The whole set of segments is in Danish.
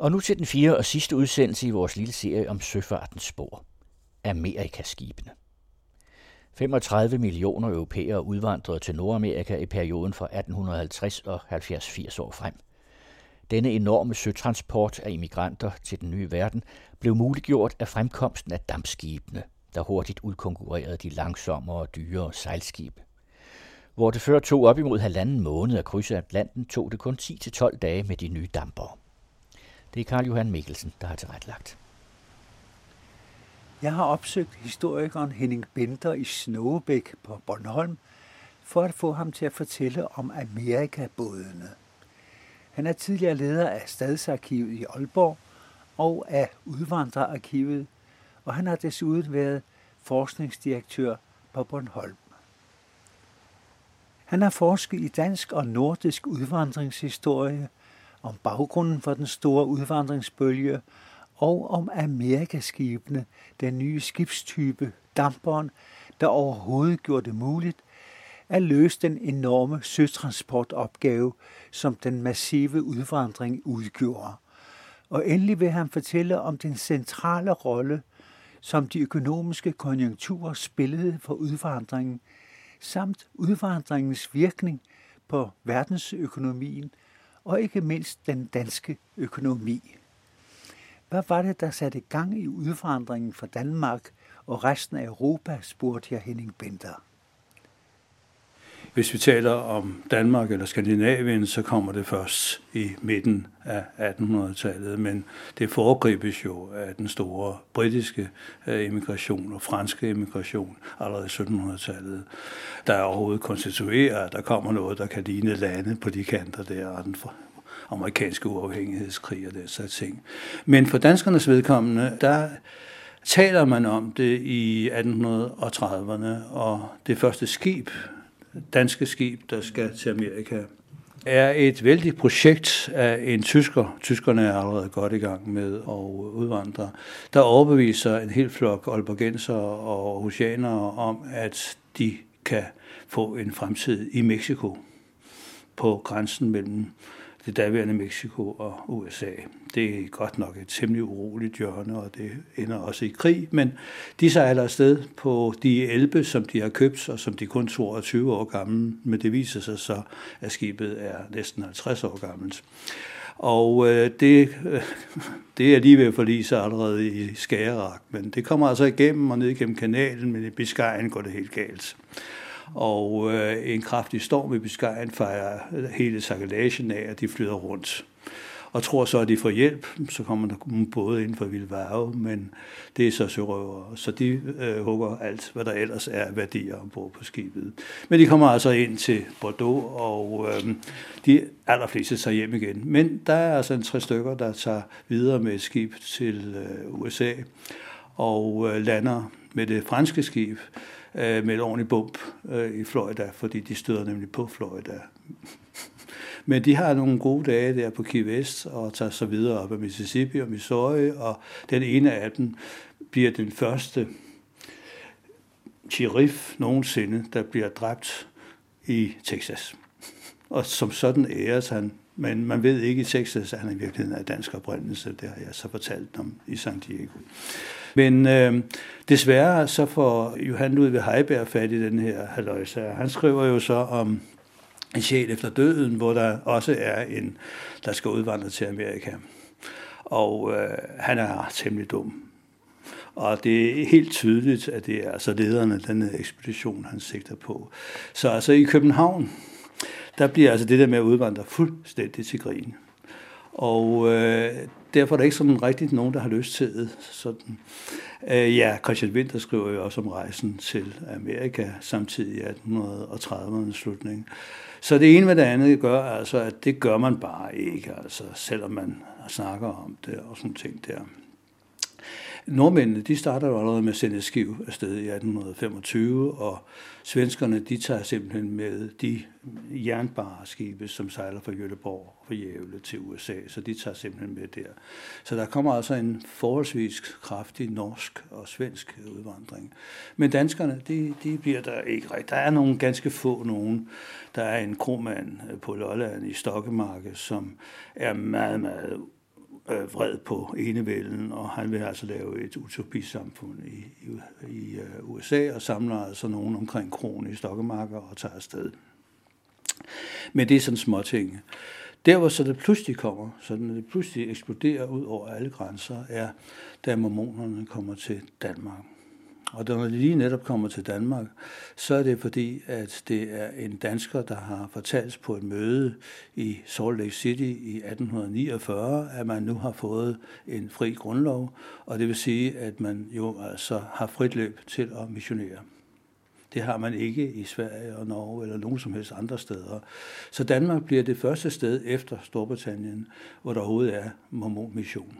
Og nu til den fjerde og sidste udsendelse i vores lille serie om søfartens spor. Amerikaskibene. 35 millioner europæere udvandrede til Nordamerika i perioden fra 1850 og 70-80 år frem. Denne enorme søtransport af immigranter til den nye verden blev muliggjort af fremkomsten af dampskibene, der hurtigt udkonkurrerede de langsommere og dyrere sejlskibe. Hvor det før tog op imod halvanden måned at krydse Atlanten, tog det kun 10-12 dage med de nye dampere. Det er Karl Johan Mikkelsen, der har tilrettelagt. Jeg har opsøgt historikeren Henning Bender i Snowbæk på Bornholm, for at få ham til at fortælle om Amerikabådene. Han er tidligere leder af Stadsarkivet i Aalborg og af Udvandrerarkivet, og han har desuden været forskningsdirektør på Bornholm. Han har forsket i dansk og nordisk udvandringshistorie, om baggrunden for den store udvandringsbølge og om Amerikaskibene, den nye skibstype, damperen, der overhovedet gjorde det muligt at løse den enorme søtransportopgave, som den massive udvandring udgjorde. Og endelig vil han fortælle om den centrale rolle, som de økonomiske konjunkturer spillede for udvandringen, samt udvandringens virkning på verdensøkonomien og ikke mindst den danske økonomi. Hvad var det, der satte gang i udvandringen fra Danmark og resten af Europa, spurgte jeg Henning Bender. Hvis vi taler om Danmark eller Skandinavien, så kommer det først i midten af 1800-tallet, men det foregribes jo af den store britiske emigration immigration og franske immigration allerede i 1700-tallet, der er overhovedet konstituerer, at der kommer noget, der kan ligne lande på de kanter der, og den amerikanske uafhængighedskrig og det slags ting. Men for danskernes vedkommende, der taler man om det i 1830'erne, og det første skib, danske skib, der skal til Amerika, er et vældigt projekt af en tysker. Tyskerne er allerede godt i gang med at udvandre. Der overbeviser en hel flok olbergenser og oceanere om, at de kan få en fremtid i Mexico på grænsen mellem det daværende Mexico og USA. Det er godt nok et temmelig uroligt hjørne, og det ender også i krig, men de sejler afsted på de elbe, som de har købt, og som de kun 22 år gamle, men det viser sig så, at skibet er næsten 50 år gammelt. Og øh, det, øh, det er lige ved at forlige sig allerede i Skagerak, men det kommer altså igennem og ned igennem kanalen, men i Biscayen går det helt galt og øh, en kraftig storm i Biscayen fejrer hele sakalagen af, at de flyder rundt. Og tror så, at de får hjælp, så kommer der både ind for Vildvarve, men det er så sørøvere, Så de øh, hugger alt, hvad der ellers er værdier ombord på skibet. Men de kommer altså ind til Bordeaux, og øh, de allerfleste tager hjem igen. Men der er altså en tre stykker, der tager videre med et skib til øh, USA, og øh, lander med det franske skib, øh, med et ordentligt bump øh, i Florida, fordi de støder nemlig på Florida. Men de har nogle gode dage der på Key West og tager så videre op ad Mississippi og Missouri, og den ene af dem bliver den første sheriff nogensinde, der bliver dræbt i Texas. Og som sådan æres han, men man ved ikke i Texas, at han i virkeligheden er dansk oprindelse. Det har jeg så fortalt om i San Diego. Men øh, desværre så får Johan Ludvig Heiberg fat i den her haløjse. Han skriver jo så om en sjæl efter døden, hvor der også er en, der skal udvandre til Amerika. Og øh, han er temmelig dum. Og det er helt tydeligt, at det er altså lederen af denne ekspedition, han sigter på. Så altså i København, der bliver altså det der med at udvandre fuldstændig til grin. Og øh, derfor er der ikke sådan rigtigt nogen, der har lyst til det. Sådan. Øh, ja, Christian Winter skriver jo også om rejsen til Amerika samtidig i 1830'ernes slutning. Så det ene med det andet gør altså, at det gør man bare ikke, altså, selvom man snakker om det og sådan ting der. Nordmændene, de starter jo allerede med at sende skiv afsted i 1825, og svenskerne, de tager simpelthen med de jernbareskibe, som sejler fra Göteborg og fra Jævle til USA, så de tager simpelthen med der. Så der kommer altså en forholdsvis kraftig norsk og svensk udvandring. Men danskerne, de, de bliver der ikke rigtigt. Der er nogle ganske få nogen. Der er en kromand på Lolland i Stokkemarke, som er meget, meget øh, vred på enevælden, og han vil altså lave et utopisamfund i, i, i øh, USA, og samler altså nogen omkring kronen i Stokkemarker og tager afsted. Men det er sådan små ting. Der, hvor så det pludselig kommer, så det pludselig eksploderer ud over alle grænser, er, da mormonerne kommer til Danmark. Og når de lige netop kommer til Danmark, så er det fordi, at det er en dansker, der har fortalt på et møde i Salt Lake City i 1849, at man nu har fået en fri grundlov, og det vil sige, at man jo altså har frit løb til at missionere. Det har man ikke i Sverige og Norge eller nogen som helst andre steder. Så Danmark bliver det første sted efter Storbritannien, hvor der overhovedet er mormonmission.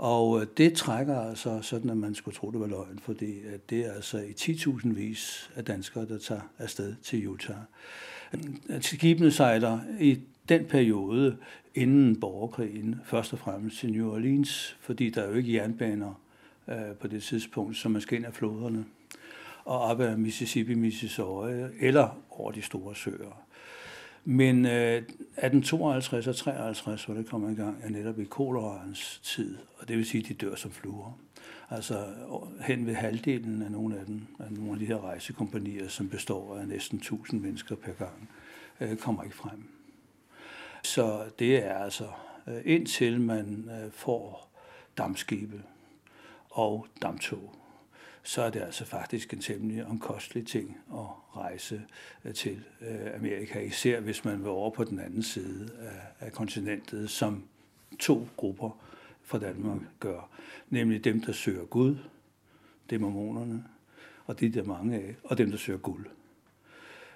Og øh, det trækker altså sådan, at man skulle tro, det var løgn, fordi øh, det er altså i 10.000 vis af danskere, der tager afsted til Utah. Øh, skibene sejler i den periode inden borgerkrigen først og fremmest til New Orleans, fordi der er jo ikke jernbaner øh, på det tidspunkt, som man skal ind af floderne og op ad Mississippi, Mississippi eller over de store søer. Men øh, 1852 og 53, hvor det kommer i gang, er netop i kolerens tid, og det vil sige, at de dør som fluer. Altså hen ved halvdelen af nogle af dem, af nogle af de her rejsekompanier, som består af næsten 1000 mennesker per gang, øh, kommer ikke frem. Så det er altså øh, indtil man øh, får dammskibe og dammtog så er det altså faktisk en temmelig omkostelig ting at rejse øh, til øh, Amerika, især hvis man vil over på den anden side af, kontinentet, som to grupper fra Danmark gør. Nemlig dem, der søger Gud, det er mormonerne, og det er der mange af, og dem, der søger guld.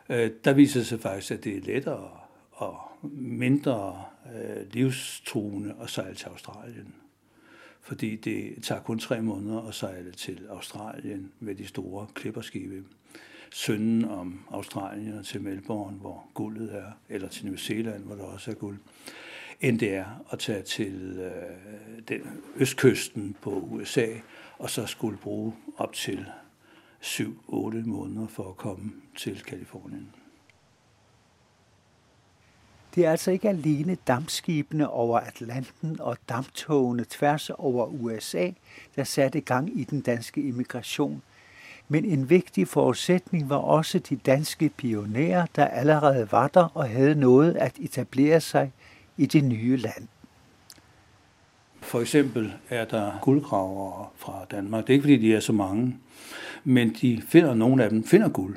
Øh, der viser sig faktisk, at det er lettere og mindre livstruende at sejle til Australien fordi det tager kun tre måneder at sejle til Australien med de store klipperskibe. Sønden om Australien og til Melbourne, hvor guldet er, eller til New Zealand, hvor der også er guld, end det er at tage til øh, den østkysten på USA, og så skulle bruge op til 7-8 måneder for at komme til Kalifornien. Det er altså ikke alene dampskibene over Atlanten og damptogene tværs over USA, der satte gang i den danske immigration. Men en vigtig forudsætning var også de danske pionerer, der allerede var der og havde noget at etablere sig i det nye land. For eksempel er der guldgravere fra Danmark. Det er ikke fordi, de er så mange, men de finder, nogle af dem finder guld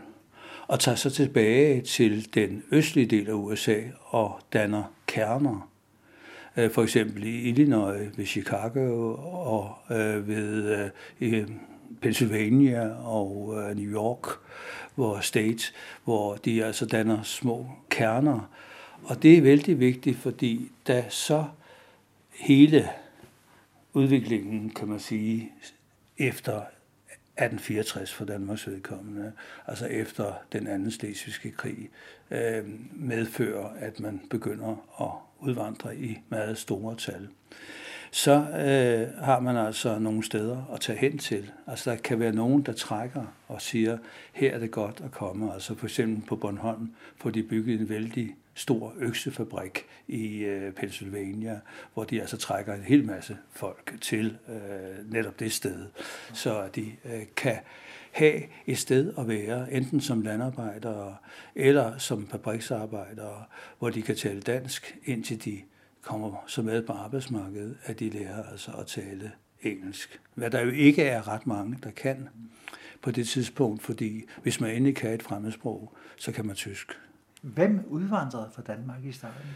og tager så tilbage til den østlige del af USA og danner kerner. Øh, for eksempel i Illinois ved Chicago og øh, ved øh, Pennsylvania og New York, hvor state, hvor de altså danner små kerner. Og det er vældig vigtigt, fordi da så hele udviklingen, kan man sige, efter 1864 for Danmarks vedkommende, altså efter den anden slesvigske krig, øh, medfører, at man begynder at udvandre i meget store tal. Så øh, har man altså nogle steder at tage hen til. Altså der kan være nogen, der trækker og siger, her er det godt at komme. Altså for eksempel på Bornholm får de bygget en vældig stor øksefabrik i øh, Pennsylvania, hvor de altså trækker en hel masse folk til øh, netop det sted, så de øh, kan have et sted at være, enten som landarbejdere eller som fabriksarbejdere, hvor de kan tale dansk, indtil de kommer så med på arbejdsmarkedet, at de lærer altså at tale engelsk. Hvad der jo ikke er ret mange, der kan på det tidspunkt, fordi hvis man endelig kan et fremmedsprog, så kan man tysk. Hvem udvandrede fra Danmark i starten?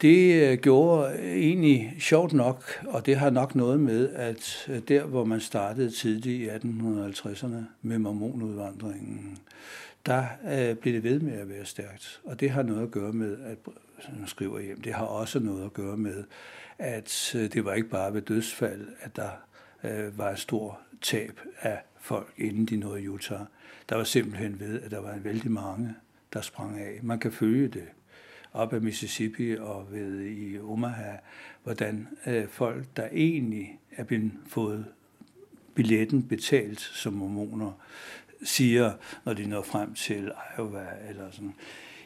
Det øh, gjorde egentlig sjovt nok, og det har nok noget med, at øh, der, hvor man startede tidligt i 1850'erne med mormonudvandringen, der øh, blev det ved med at være stærkt. Og det har noget at gøre med, at øh, nu skriver hjem, det har også noget at gøre med, at det var ikke bare ved dødsfald, at der var et stort tab af folk, inden de nåede Utah. Der var simpelthen ved, at der var en vældig mange, der sprang af. Man kan følge det op ad Mississippi og ved i Omaha, hvordan øh, folk, der egentlig er blevet fået billetten betalt som mormoner, siger, når de når frem til Iowa eller sådan,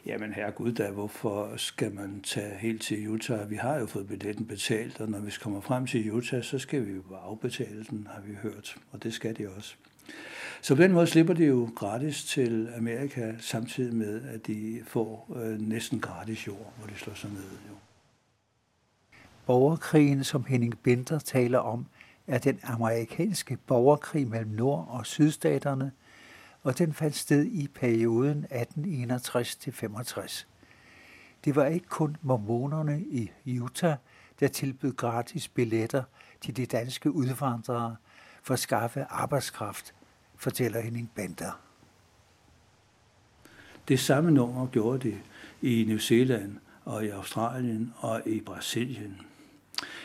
Jamen herregud da, hvorfor skal man tage helt til Utah? Vi har jo fået billetten betalt, og når vi kommer frem til Utah, så skal vi jo afbetale den, har vi hørt. Og det skal de også. Så på den måde slipper de jo gratis til Amerika, samtidig med, at de får øh, næsten gratis jord, hvor de slår sig ned. Jo. Borgerkrigen, som Henning Binder taler om, er den amerikanske borgerkrig mellem Nord- og Sydstaterne, og den fandt sted i perioden 1861-65. Det var ikke kun mormonerne i Utah, der tilbød gratis billetter til de danske udvandrere for at skaffe arbejdskraft, fortæller Henning Bender. Det samme nummer gjorde de i New Zealand og i Australien og i Brasilien.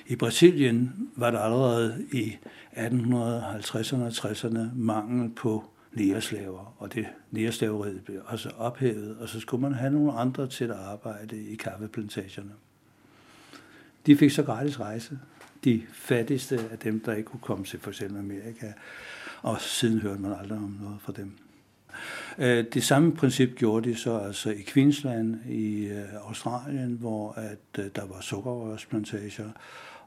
I Brasilien var der allerede i 1850'erne og 60'erne mangel på næreslaver, og det næreslaveriet blev også ophævet, og så skulle man have nogle andre til at arbejde i kaffeplantagerne. De fik så gratis rejse, de fattigste af dem, der ikke kunne komme til for eksempel Amerika, og siden hørte man aldrig om noget fra dem. Øh, det samme princip gjorde de så altså i Queensland i øh, Australien, hvor at øh, der var sukkerrørsplantager,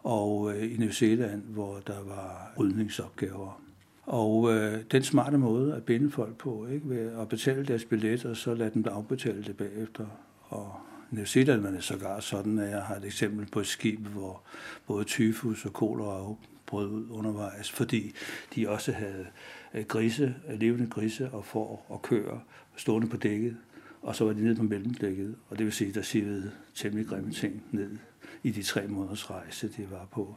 og i New Zealand, hvor der var rydningsopgaver. Og øh, den smarte måde at binde folk på, ikke? ved at betale deres billet, og så lade dem afbetale det bagefter. Og New Zealand er sågar sådan, at jeg har et eksempel på et skib, hvor både tyfus og kolera brød ud undervejs, fordi de også havde øh, grise, øh, levende grise og får og køer stående på dækket, og så var de nede på mellemdækket, og det vil sige, der sivede temmelig grimme ting ned i de tre måneders rejse, det var på,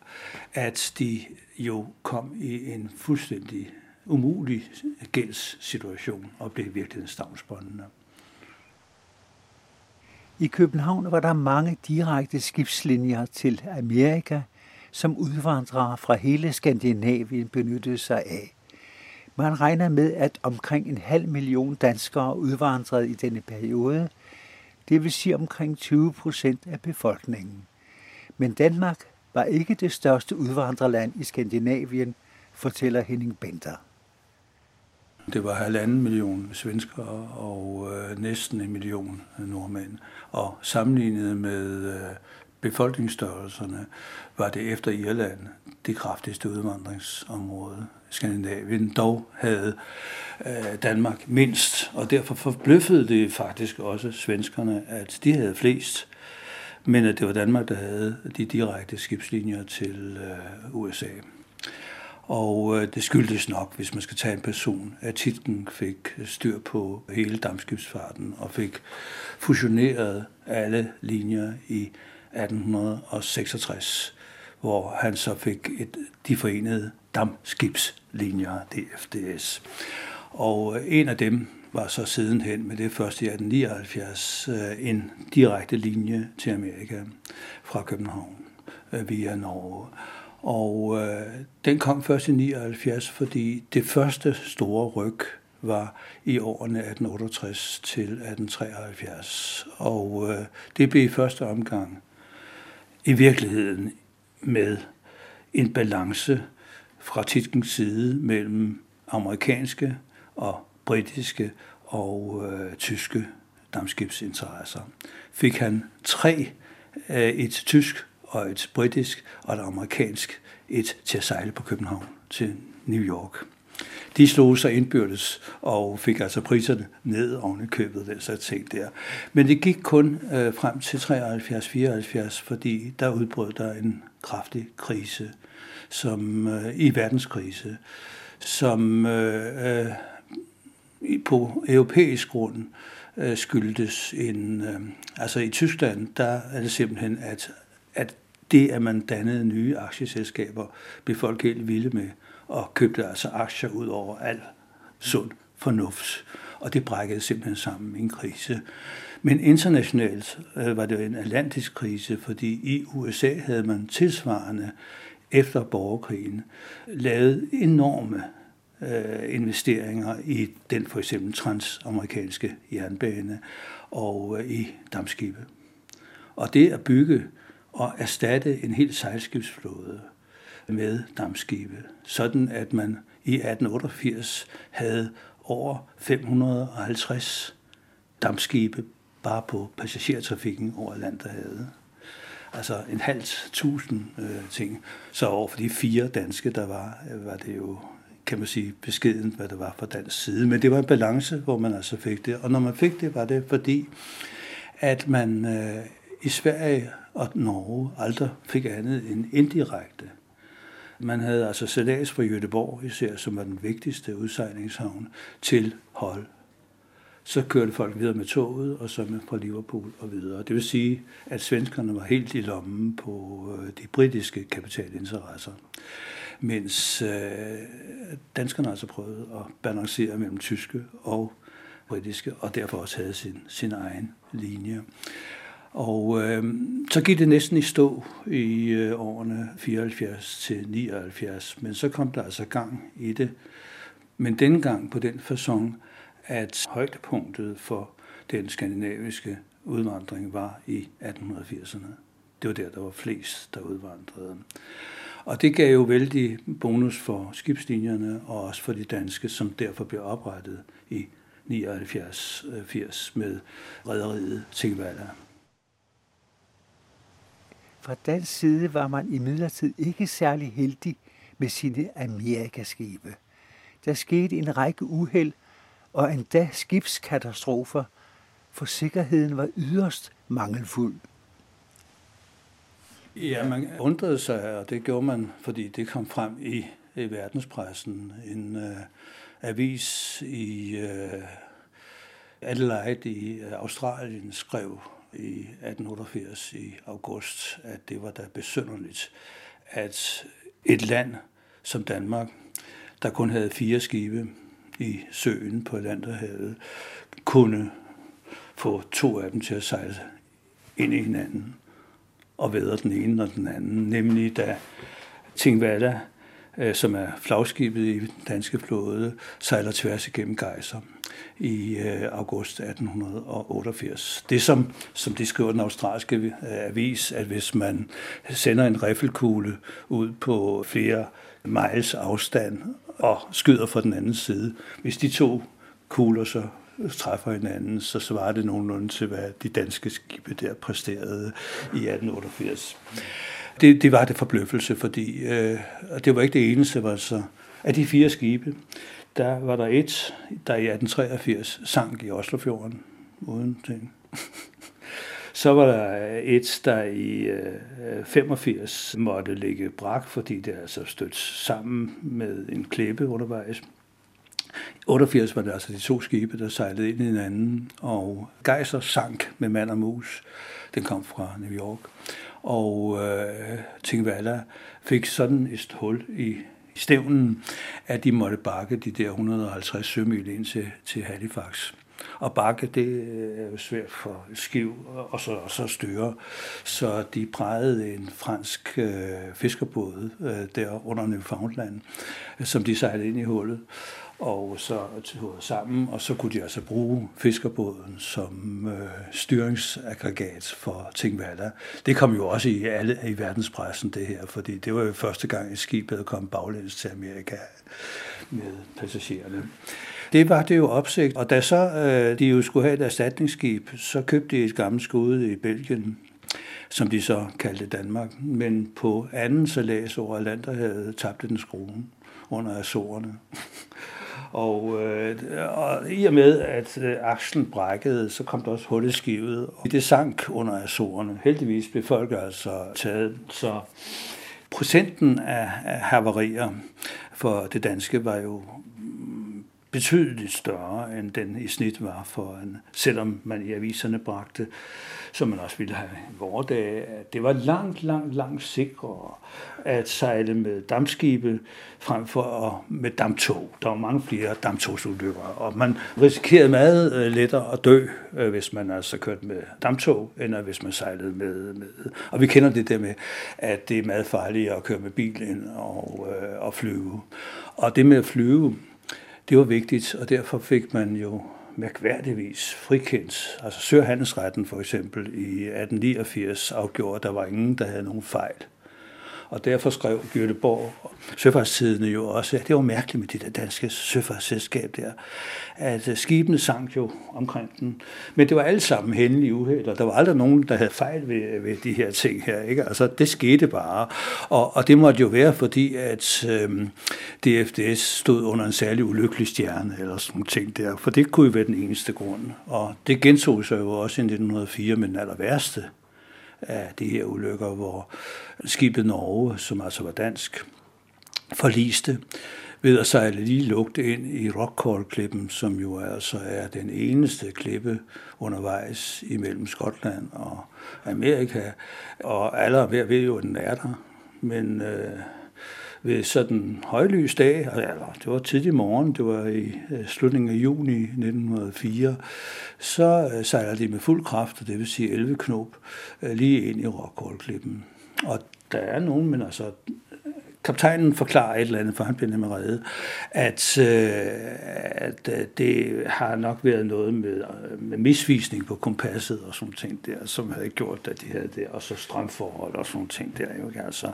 at de jo kom i en fuldstændig umulig gældssituation og blev virkelig stavnsbåndende. I København var der mange direkte skibslinjer til Amerika, som udvandrere fra hele Skandinavien benyttede sig af. Man regner med, at omkring en halv million danskere udvandrede i denne periode, det vil sige omkring 20 procent af befolkningen. Men Danmark var ikke det største udvandrerland i Skandinavien, fortæller Henning Benter. Det var halvanden million svenskere og øh, næsten en million nordmænd. Og sammenlignet med øh, befolkningsstørrelserne var det efter Irland det kraftigste udvandringsområde. Skandinavien dog havde øh, Danmark mindst, og derfor forbløffede det faktisk også svenskerne, at de havde flest men at det var Danmark, der havde de direkte skibslinjer til øh, USA. Og øh, det skyldtes nok, hvis man skal tage en person, at titlen fik styr på hele dammskibsfarten og fik fusioneret alle linjer i 1866, hvor han så fik et, de forenede dammskibslinjer, DFDS. Og øh, en af dem var så sidenhen, med det første i 1879, øh, en direkte linje til Amerika fra København øh, via Norge. Og øh, den kom først i 79, fordi det første store ryg var i årene 1868 til 1873. Og øh, det blev i første omgang i virkeligheden med en balance fra Titkens side mellem amerikanske og britiske og øh, tyske dammskibsinteresser. Fik han tre, øh, et tysk og et britisk og et amerikansk, et til at sejle på København til New York. De slog sig indbyrdes og fik altså priserne ned oven i købet, den så ting der. Men det gik kun øh, frem til 73-74, fordi der udbrød der en kraftig krise, som øh, i verdenskrise, som øh, øh, på europæisk grund øh, skyldtes en... Øh, altså i Tyskland, der er det simpelthen, at, at det, at man dannede nye aktieselskaber, blev folk helt vilde med, og købte altså aktier ud over al sund fornuft. Og det brækkede simpelthen sammen i en krise. Men internationalt øh, var det en atlantisk krise, fordi i USA havde man tilsvarende efter borgerkrigen lavet enorme øh, investeringer i den for eksempel transamerikanske jernbane og øh, i dammskibe. Og det at bygge og erstatte en helt sejlskibsflåde med dammskibe, sådan at man i 1888 havde over 550 dammskibe bare på passagertrafikken over Atlanterhavet. Altså en halv tusind øh, ting. Så over for de fire danske, der var, øh, var det jo kan man sige, beskeden, hvad det var fra dansk side. Men det var en balance, hvor man altså fik det. Og når man fik det, var det fordi, at man øh, i Sverige og Norge aldrig fik andet end indirekte. Man havde altså sejlads fra Göteborg især, som var den vigtigste udsejlingshavn, til Hol. Så kørte folk videre med toget, og så med fra Liverpool og videre. Det vil sige, at svenskerne var helt i lommen på øh, de britiske kapitalinteresser mens øh, danskerne altså prøvede at balancere mellem tyske og britiske, og derfor også havde sin, sin egen linje. Og øh, så gik det næsten i stå i øh, årene 74 til 79, men så kom der altså gang i det. Men denne gang på den façon, at højdepunktet for den skandinaviske udvandring var i 1880'erne. Det var der, der var flest, der udvandrede. Og det gav jo vældig bonus for skibslinjerne og også for de danske, som derfor blev oprettet i 79-80 øh, med rederiet Tingvalla. Fra dansk side var man imidlertid ikke særlig heldig med sine Amerikaskibe. Der skete en række uheld og endda skibskatastrofer, for sikkerheden var yderst mangelfuld. Ja, man undrede sig, og det gjorde man, fordi det kom frem i, i verdenspressen. En øh, avis i øh, Adelaide i øh, Australien skrev i 1888 i august, at det var da besynderligt, at et land som Danmark, der kun havde fire skibe i søen på Atlanterhavet, kunne få to af dem til at sejle ind i hinanden og vædre den ene og den anden, nemlig da Tingvalla, øh, som er flagskibet i den danske flåde, sejler tværs igennem Gejser i øh, august 1888. Det som, som de skriver den australske øh, avis, at hvis man sender en riffelkugle ud på flere miles afstand og skyder fra den anden side, hvis de to kugler så træffer hinanden, så svarer det nogenlunde til, hvad de danske skibe der præsterede i 1888. Det, det var det forbløffelse, fordi øh, det var ikke det eneste, var så af de fire skibe, der var der et, der i 1883 sank i Oslofjorden uden ting. Så var der et, der i øh, 85 måtte ligge brak, fordi det altså stødt sammen med en klippe undervejs. 88 var det altså de to skibe, der sejlede ind i hinanden, og Geiser sank med mand og mus. Den kom fra New York. Og øh, Tingvalla fik sådan et hul i, i stævnen, at de måtte bakke de der 150 sømil ind til, til Halifax. Og bakke, det øh, er jo svært for skiv og så, og så styre. Så de prægede en fransk øh, fiskerbåd øh, der under Newfoundland, øh, som de sejlede ind i hullet og så tog sammen, og så kunne de altså bruge fiskerbåden som øh, styringsaggregat for Tingvalla. Det kom jo også i alle i verdenspressen, det her, fordi det var jo første gang, et skib havde kom baglæns til Amerika med passagererne. Det var det jo opsigt, og da så øh, de jo skulle have et erstatningsskib, så købte de et gammelt skud i Belgien, som de så kaldte Danmark. Men på anden salas over Atlanterhavet tabte den skruen under Azorerne. Og, øh, og i og med, at øh, akslen brækkede, så kom der også hul i skivet. Og det sank under Azorerne. Heldigvis blev folk altså taget. Så procenten af, af havarier for det danske var jo betydeligt større, end den i snit var for en, selvom man i aviserne bragte, som man også ville have i vores dage, at det var langt, langt, langt sikrere at sejle med dampskibe frem for at, med damptog. Der var mange flere damptogsulykker, og man risikerede meget øh, lettere at dø, øh, hvis man altså kørte med damptog, end hvis man sejlede med, med. Og vi kender det der med, at det er meget farligt at køre med bil end og, øh, og flyve. Og det med at flyve, det var vigtigt, og derfor fik man jo mærkværdigvis frikendt. Altså Sørhandelsretten for eksempel i 1889 afgjorde, at der var ingen, der havde nogen fejl. Og derfor skrev Göteborg søfartstidene jo også, at det var mærkeligt med det der danske søfartsselskab der, at øh, skibene sank jo omkring den. Men det var alle sammen hændelige uheld, og der var aldrig nogen, der havde fejl ved, ved de her ting her. Ikke? Altså, det skete bare. Og, og det måtte jo være, fordi at øhm, DFDS stod under en særlig ulykkelig stjerne, eller sådan nogle ting der. For det kunne jo være den eneste grund. Og det gentog sig jo også i 1904 med den aller værste af de her ulykker, hvor skibet Norge, som altså var dansk, forliste ved at sejle lige lugt ind i Rockall-klippen, som jo altså er den eneste klippe undervejs imellem Skotland og Amerika. Og alle ved, ved jo, at den er der. Men øh, ved sådan højlys dag, eller det var tidlig morgen, det var i øh, slutningen af juni 1904, så øh, sejler de med fuld kraft, og det vil sige 11 knop, øh, lige ind i Rockall-klippen. Og der er nogen, men altså kaptajnen forklarer et eller andet, for han bliver nemlig reddet, at, øh, at øh, det har nok været noget med, øh, med misvisning på kompasset og sådan ting der, som havde gjort, at de havde det, og så strømforhold og sådan ting der. Jo, altså,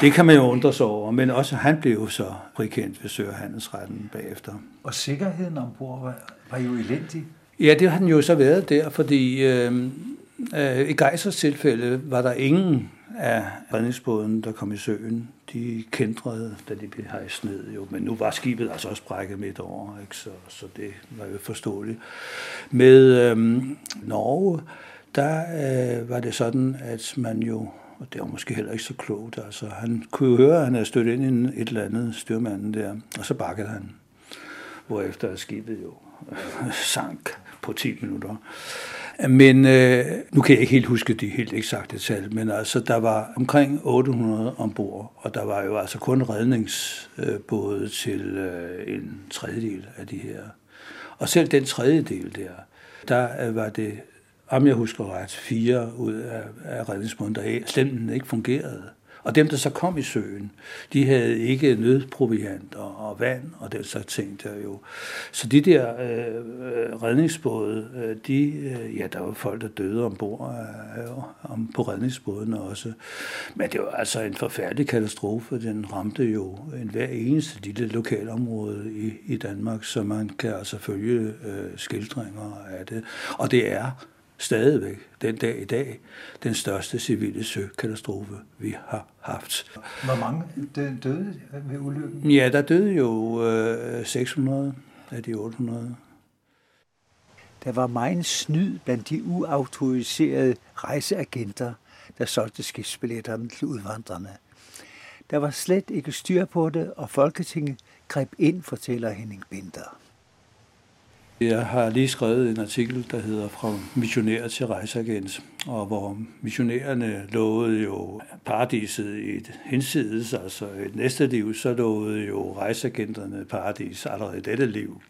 det kan man jo undre sig over, men også han blev jo så frikendt ved Sørehandelsretten bagefter. Og sikkerheden ombord var, var jo elendig. Ja, det har den jo så været der, fordi øh, øh, i Geisers tilfælde var der ingen af redningsbåden, der kom i søen, de kendrede, da de blev hejst ned. Jo. Men nu var skibet altså også brækket midt over, ikke? Så, så det var jo forståeligt. Med øhm, Norge, der øh, var det sådan, at man jo, og det var måske heller ikke så klogt, altså han kunne jo høre, at han havde stødt ind i et eller andet styrmanden der, og så bakkede han, hvorefter skibet jo sank på 10 minutter. Men øh, nu kan jeg ikke helt huske de helt eksakte tal, men altså der var omkring 800 ombord, og der var jo altså kun redningsbåde til øh, en tredjedel af de her. Og selv den tredjedel der, der øh, var det, om jeg husker ret, fire ud af, af redningsbåden, der slet ikke fungerede. Og dem, der så kom i søen, de havde ikke nødproviant og, og vand og den slags ting der jo. Så de der øh, øh redningsbåde, øh, de, øh, ja, der var folk, der døde ombord øh, om, på redningsbåden også. Men det var altså en forfærdelig katastrofe. Den ramte jo en hver eneste lille lokalområde i, i Danmark, så man kan altså følge øh, skildringer af det. Og det er stadigvæk den dag i dag den største civile søkatastrofe, vi har haft. Hvor mange døde ved ulykken? Ja, der døde jo øh, 600 af de 800. Der var meget snyd blandt de uautoriserede rejseagenter, der solgte skibsbilletterne til udvandrerne. Der var slet ikke styr på det, og Folketinget greb ind, fortæller Henning Binder. Jeg har lige skrevet en artikel, der hedder Fra missionær til rejseagent, og hvor missionærerne lovede jo paradiset i et hensides, altså et næste liv, så lovede jo rejseagenterne paradis allerede i dette liv.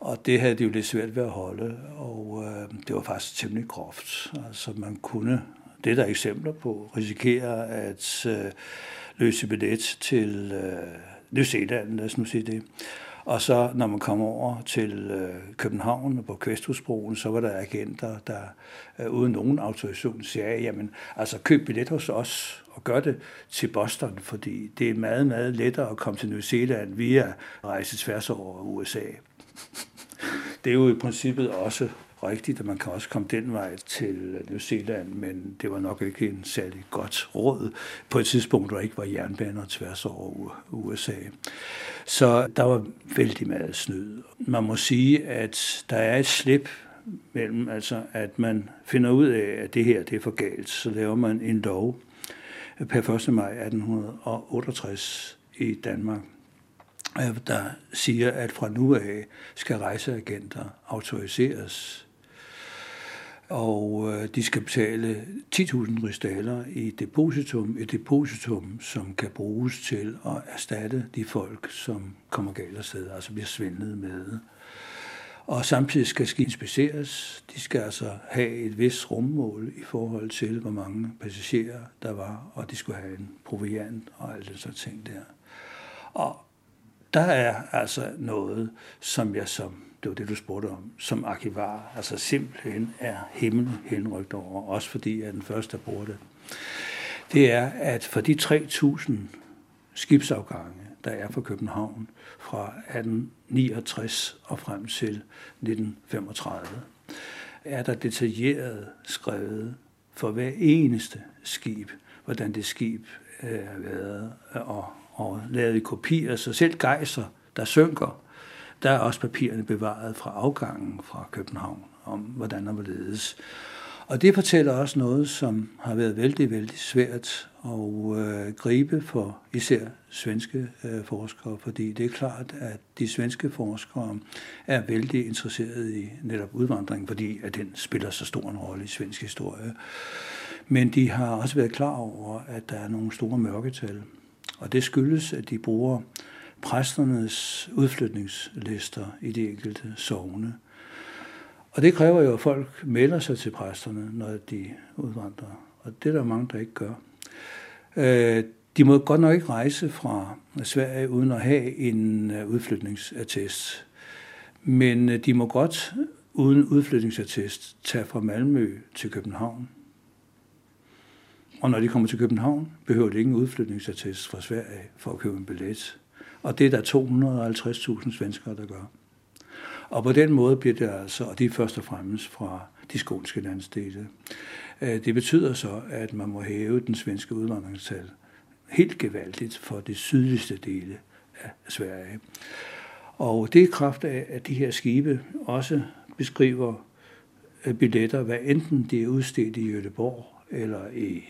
Og det havde de jo lidt svært ved at holde, og øh, det var faktisk temmelig groft. Altså man kunne, det er der eksempler på, risikere at øh, løse billet til øh, New Zealand, lad os nu sige det og så når man kom over til øh, København på Kvæsthusbroen, så var der agenter, der øh, uden nogen autorisation sagde, jamen altså køb billet hos os og gør det til Boston, fordi det er meget, meget lettere at komme til New Zealand via rejse tværs over USA. det er jo i princippet også rigtigt, at man kan også komme den vej til New Zealand, men det var nok ikke en særlig godt råd på et tidspunkt, hvor der ikke var jernbaner tværs over USA. Så der var vældig meget snyd. Man må sige, at der er et slip mellem, altså at man finder ud af, at det her det er for galt, så laver man en lov per 1. maj 1868 i Danmark, øh, der siger, at fra nu af skal rejseagenter autoriseres og øh, de skal betale 10.000 rigsdaler i depositum, et depositum, som kan bruges til at erstatte de folk, som kommer galt afsted, altså bliver svindlet med. Og samtidig skal ski inspiceres. De skal altså have et vis rummål i forhold til, hvor mange passagerer der var, og de skulle have en proviant og alt det sådan ting der. Og der er altså noget, som jeg som det var det, du spurgte om, som arkivar, altså simpelthen er himmel henrygt over, også fordi jeg er den første, der bruger det. det er, at for de 3.000 skibsafgange, der er fra København fra 1869 og frem til 1935, er der detaljeret skrevet for hver eneste skib, hvordan det skib øh, er været, og, og lavet i kopier. Så selv gejser, der synker, der er også papirerne bevaret fra afgangen fra København, om hvordan der var ledes. Og det fortæller også noget, som har været vældig, vældig svært at øh, gribe for især svenske øh, forskere, fordi det er klart, at de svenske forskere er vældig interesserede i netop udvandring, fordi at den spiller så stor en rolle i svensk historie. Men de har også været klar over, at der er nogle store mørketal, og det skyldes, at de bruger præsternes udflytningslister i de enkelte sovne. Og det kræver jo, at folk melder sig til præsterne, når de udvandrer. Og det er der mange, der ikke gør. Øh, de må godt nok ikke rejse fra Sverige uden at have en øh, udflytningsattest. Men øh, de må godt uden udflytningsattest tage fra Malmø til København. Og når de kommer til København, behøver de ikke en udflytningsattest fra Sverige for at købe en billet. Og det er der 250.000 svenskere, der gør. Og på den måde bliver det altså, og det er først og fremmest fra de skånske landsdele. Øh, det betyder så, at man må hæve den svenske udvandringstal helt gevaldigt for de sydligste dele af Sverige. Og det er kraft af, at de her skibe også beskriver øh, billetter, hvad enten de er udstedt i Göteborg, eller i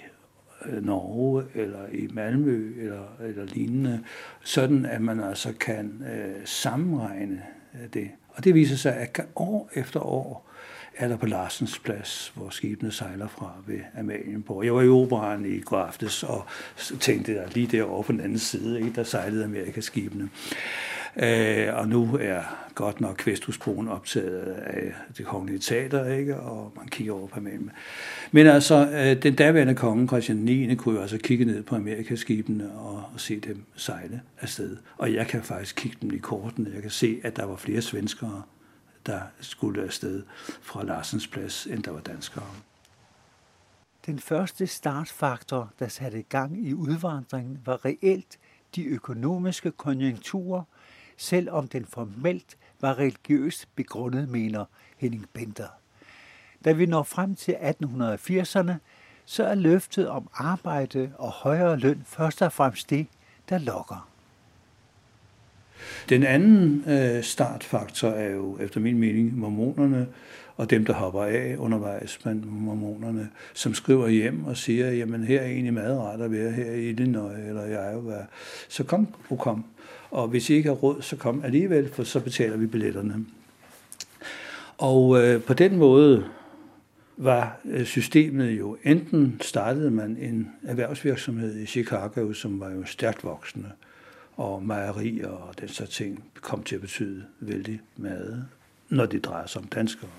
Øh, Norge, eller i Malmø, eller, eller lignende, sådan at man altså kan øh, sammenregne øh, det. Og det viser sig, at år efter år er der på Larsens plads, hvor skibene sejler fra ved Amalienborg. Jeg var i operan i går aftes og tænkte, der lige derovre på den anden side, ikke, der sejlede Amerikaskibene. Øh, og nu er godt nok Kvæsthusbroen optaget af det kongelige teater, ikke? og man kigger over på Amalienborg. Men altså, øh, den daværende konge, Christian 9. kunne jo altså kigge ned på Amerikaskibene og, og se dem sejle afsted. Og jeg kan faktisk kigge dem i kortene. Jeg kan se, at der var flere svenskere der skulle afsted fra Larsens plads, end der var danskere. Den første startfaktor, der satte gang i udvandringen, var reelt de økonomiske konjunkturer, selvom den formelt var religiøst begrundet, mener Henning Bender. Da vi når frem til 1880'erne, så er løftet om arbejde og højere løn først og fremmest det, der lokker. Den anden øh, startfaktor er jo efter min mening mormonerne og dem, der hopper af undervejs blandt mormonerne, som skriver hjem og siger, jamen her er egentlig meget rart at være her i Illinois eller i Iowa. Så kom, og kom. Og hvis I ikke har råd, så kom alligevel, for så betaler vi billetterne. Og øh, på den måde var øh, systemet jo, enten startede man en erhvervsvirksomhed i Chicago, som var jo stærkt voksende, og mejerier og den så ting kom til at betyde vældig meget, når det drejer sig om danskere.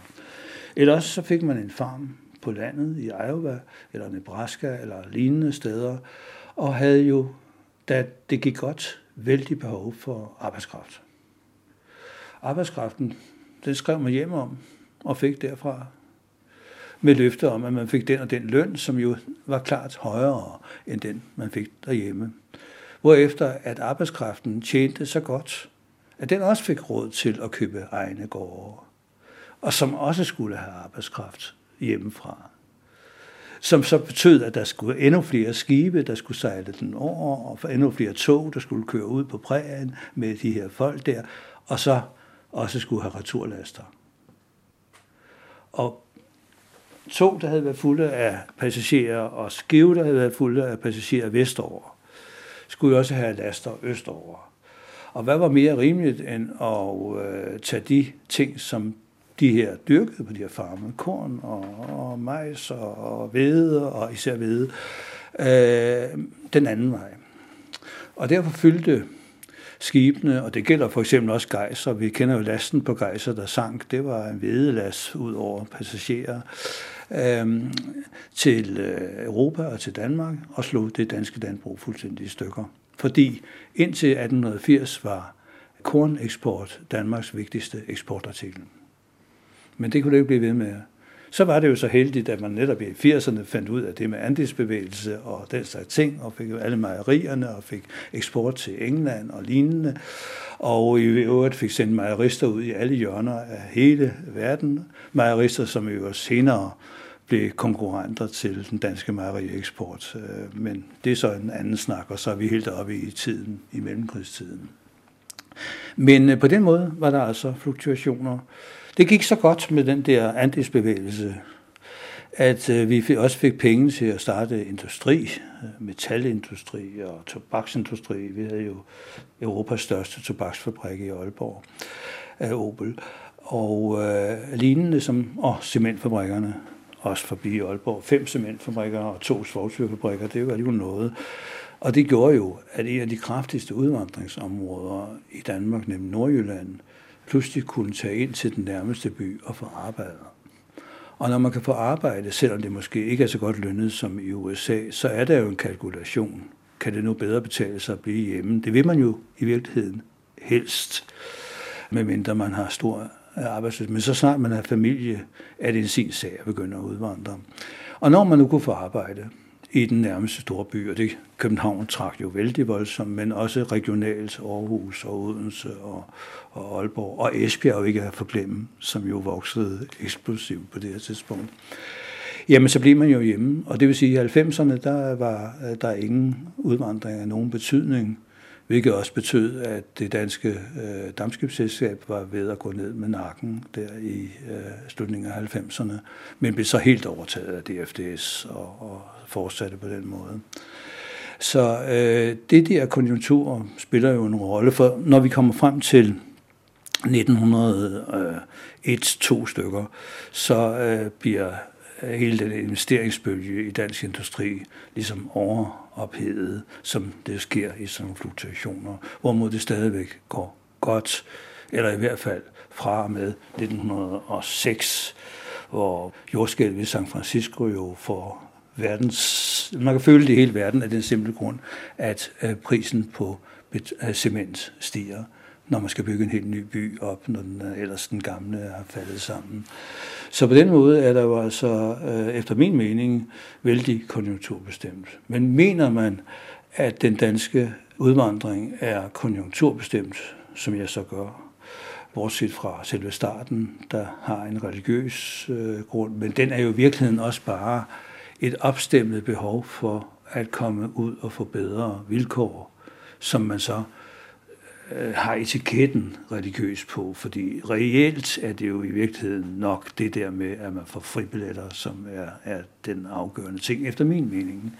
Ellers så fik man en farm på landet i Iowa, eller Nebraska, eller lignende steder, og havde jo, da det gik godt, vældig behov for arbejdskraft. Arbejdskraften, den skrev man hjem om, og fik derfra med løfte om, at man fik den og den løn, som jo var klart højere end den, man fik derhjemme hvorefter at arbejdskraften tjente så godt, at den også fik råd til at købe egne gårde, og som også skulle have arbejdskraft hjemmefra. Som så betød, at der skulle endnu flere skibe, der skulle sejle den over, og for endnu flere tog, der skulle køre ud på prægen med de her folk der, og så også skulle have returlaster. Og tog, der havde været fulde af passagerer, og skive, der havde været fulde af passagerer vestover, skulle jo også have laster østover. Og hvad var mere rimeligt end at øh, tage de ting, som de her dyrkede på de her farme, korn og, og majs og, og hvede, og især hvede, øh, den anden vej. Og derfor fyldte skibene, og det gælder for eksempel også gejser. Vi kender jo lasten på gejser, der sank. Det var en hvedelas ud over passagerer øh, til øh, Europa og til Danmark og slog det danske landbrug fuldstændig i stykker. Fordi indtil 1880 var korneksport Danmarks vigtigste eksportartikel. Men det kunne det ikke blive ved med. Så var det jo så heldigt, at man netop i 80'erne fandt ud af det med andelsbevægelse og den slags ting, og fik jo alle mejerierne og fik eksport til England og lignende. Og i øvrigt fik sendt mejerister ud i alle hjørner af hele verden. Mejerister, som jo senere blev konkurrenter til den danske mejerieksport. Øh, men det er så en anden snak, og så er vi helt oppe i tiden, i mellemkrigstiden. Men øh, på den måde var der altså fluktuationer. Det gik så godt med den der andelsbevægelse, at øh, vi også fik penge til at starte industri, øh, metalindustri og tobaksindustri. Vi havde jo Europas største tobaksfabrik i Aalborg af Opel. Og øh, lignende som og cementfabrikkerne også forbi Aalborg. Fem cementfabrikker og to svovlsyrefabrikker, det var jo noget. Og det gjorde jo, at en af de kraftigste udvandringsområder i Danmark, nemlig Nordjylland, pludselig kunne tage ind til den nærmeste by og få arbejde. Og når man kan få arbejde, selvom det måske ikke er så godt lønnet som i USA, så er der jo en kalkulation. Kan det nu bedre betale sig at blive hjemme? Det vil man jo i virkeligheden helst, medmindre man har stor arbejdsløshed. Men så snart man har familie, er det en sin sag at begynde at udvandre. Og når man nu kunne få arbejde i den nærmeste store by, og det København trak jo vældig voldsomt, men også regionalt Aarhus og Odense og, og Aalborg, og Esbjerg ikke at forglemme, som jo voksede eksplosivt på det her tidspunkt. Jamen, så blev man jo hjemme, og det vil sige, at i 90'erne, der var der ingen udvandring af nogen betydning hvilket også betød, at det danske øh, dammskibsselskab var ved at gå ned med nakken der i øh, slutningen af 90'erne, men blev så helt overtaget af DFDS og, og fortsatte på den måde. Så øh, det der konjunktur spiller jo en rolle, for når vi kommer frem til 1901-2 øh, stykker, så øh, bliver hele den investeringsbølge i dansk industri ligesom overophedet, som det sker i sådan nogle fluktuationer, hvorimod det stadigvæk går godt, eller i hvert fald fra og med 1906, hvor jordskælvet i San Francisco jo får verdens, man kan føle det i hele verden af den simple grund, at øh, prisen på øh, cement stiger når man skal bygge en helt ny by op, når den øh, ellers den gamle har faldet sammen. Så på den måde er der jo altså, efter min mening, vældig konjunkturbestemt. Men mener man, at den danske udvandring er konjunkturbestemt, som jeg så gør, bortset fra selve starten, der har en religiøs øh, grund, men den er jo i virkeligheden også bare et opstemmet behov for at komme ud og få bedre vilkår, som man så øh, har etiketten religiøs på, fordi reelt er det jo i virkeligheden nok det der med, at man får fribilletter, som er, er den afgørende ting, efter min mening.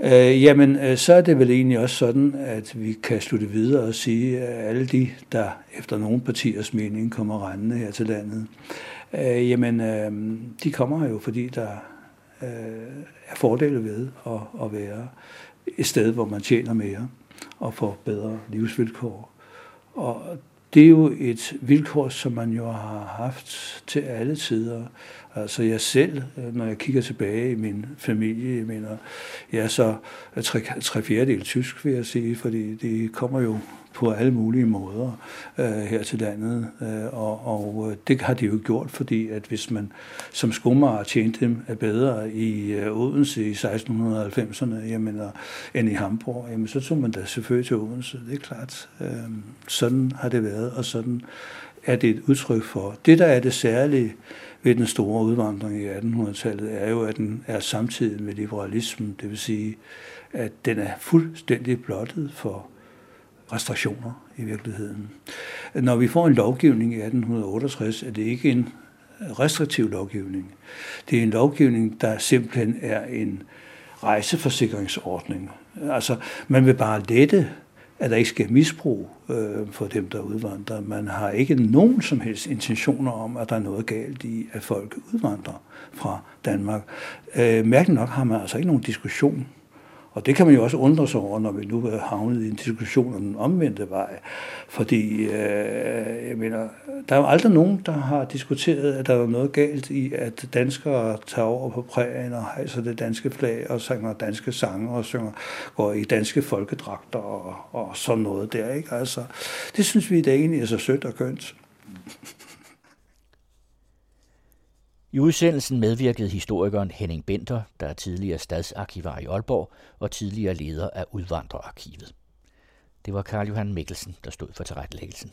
Øh, jamen, øh, så er det vel egentlig også sådan, at vi kan slutte videre og sige, at alle de, der efter nogle partiers mening kommer rendende her til landet, øh, jamen, øh, de kommer jo, fordi der øh, er fordele ved at, at være et sted, hvor man tjener mere og får bedre livsvilkår. Og det er jo et vilkår, som man jo har haft til alle tider. Altså jeg selv, øh, når jeg kigger tilbage i min familie, jeg mener, jeg er så øh, tre, tre fjerdedel tysk, vil jeg sige, fordi det kommer jo på alle mulige måder øh, her til landet. Øh, og, og øh, det har de jo gjort, fordi at hvis man som skomager tjente dem bedre i øh, Odense i 1690'erne jamen, end i Hamburg, jamen, så tog man da selvfølgelig til Odense. Det er klart. Øh, sådan har det været, og sådan er det et udtryk for. Det, der er det særlige ved den store udvandring i 1800-tallet, er jo, at den er samtidig med liberalismen, det vil sige, at den er fuldstændig blottet for restriktioner i virkeligheden. Når vi får en lovgivning i 1868, er det ikke en restriktiv lovgivning. Det er en lovgivning, der simpelthen er en rejseforsikringsordning. Altså, man vil bare lette, at der ikke sker misbrug øh, for dem, der udvandrer. Man har ikke nogen som helst intentioner om, at der er noget galt i, at folk udvandrer fra Danmark. Øh, mærkeligt nok har man altså ikke nogen diskussion og det kan man jo også undre sig over, når vi nu er havnet i en diskussion om den omvendte vej. Fordi, øh, jeg mener, der er jo aldrig nogen, der har diskuteret, at der er noget galt i, at danskere tager over på prægen og hejser det danske flag og synger danske sange og synger, går i danske folkedragter og, og sådan noget der. Ikke? Altså, det synes vi, det egentlig er så sødt og kønt. I udsendelsen medvirkede historikeren Henning Benter, der er tidligere stadsarkivar i Aalborg og tidligere leder af Udvandrerarkivet. Det var Karl Johan Mikkelsen, der stod for tilrettelæggelsen.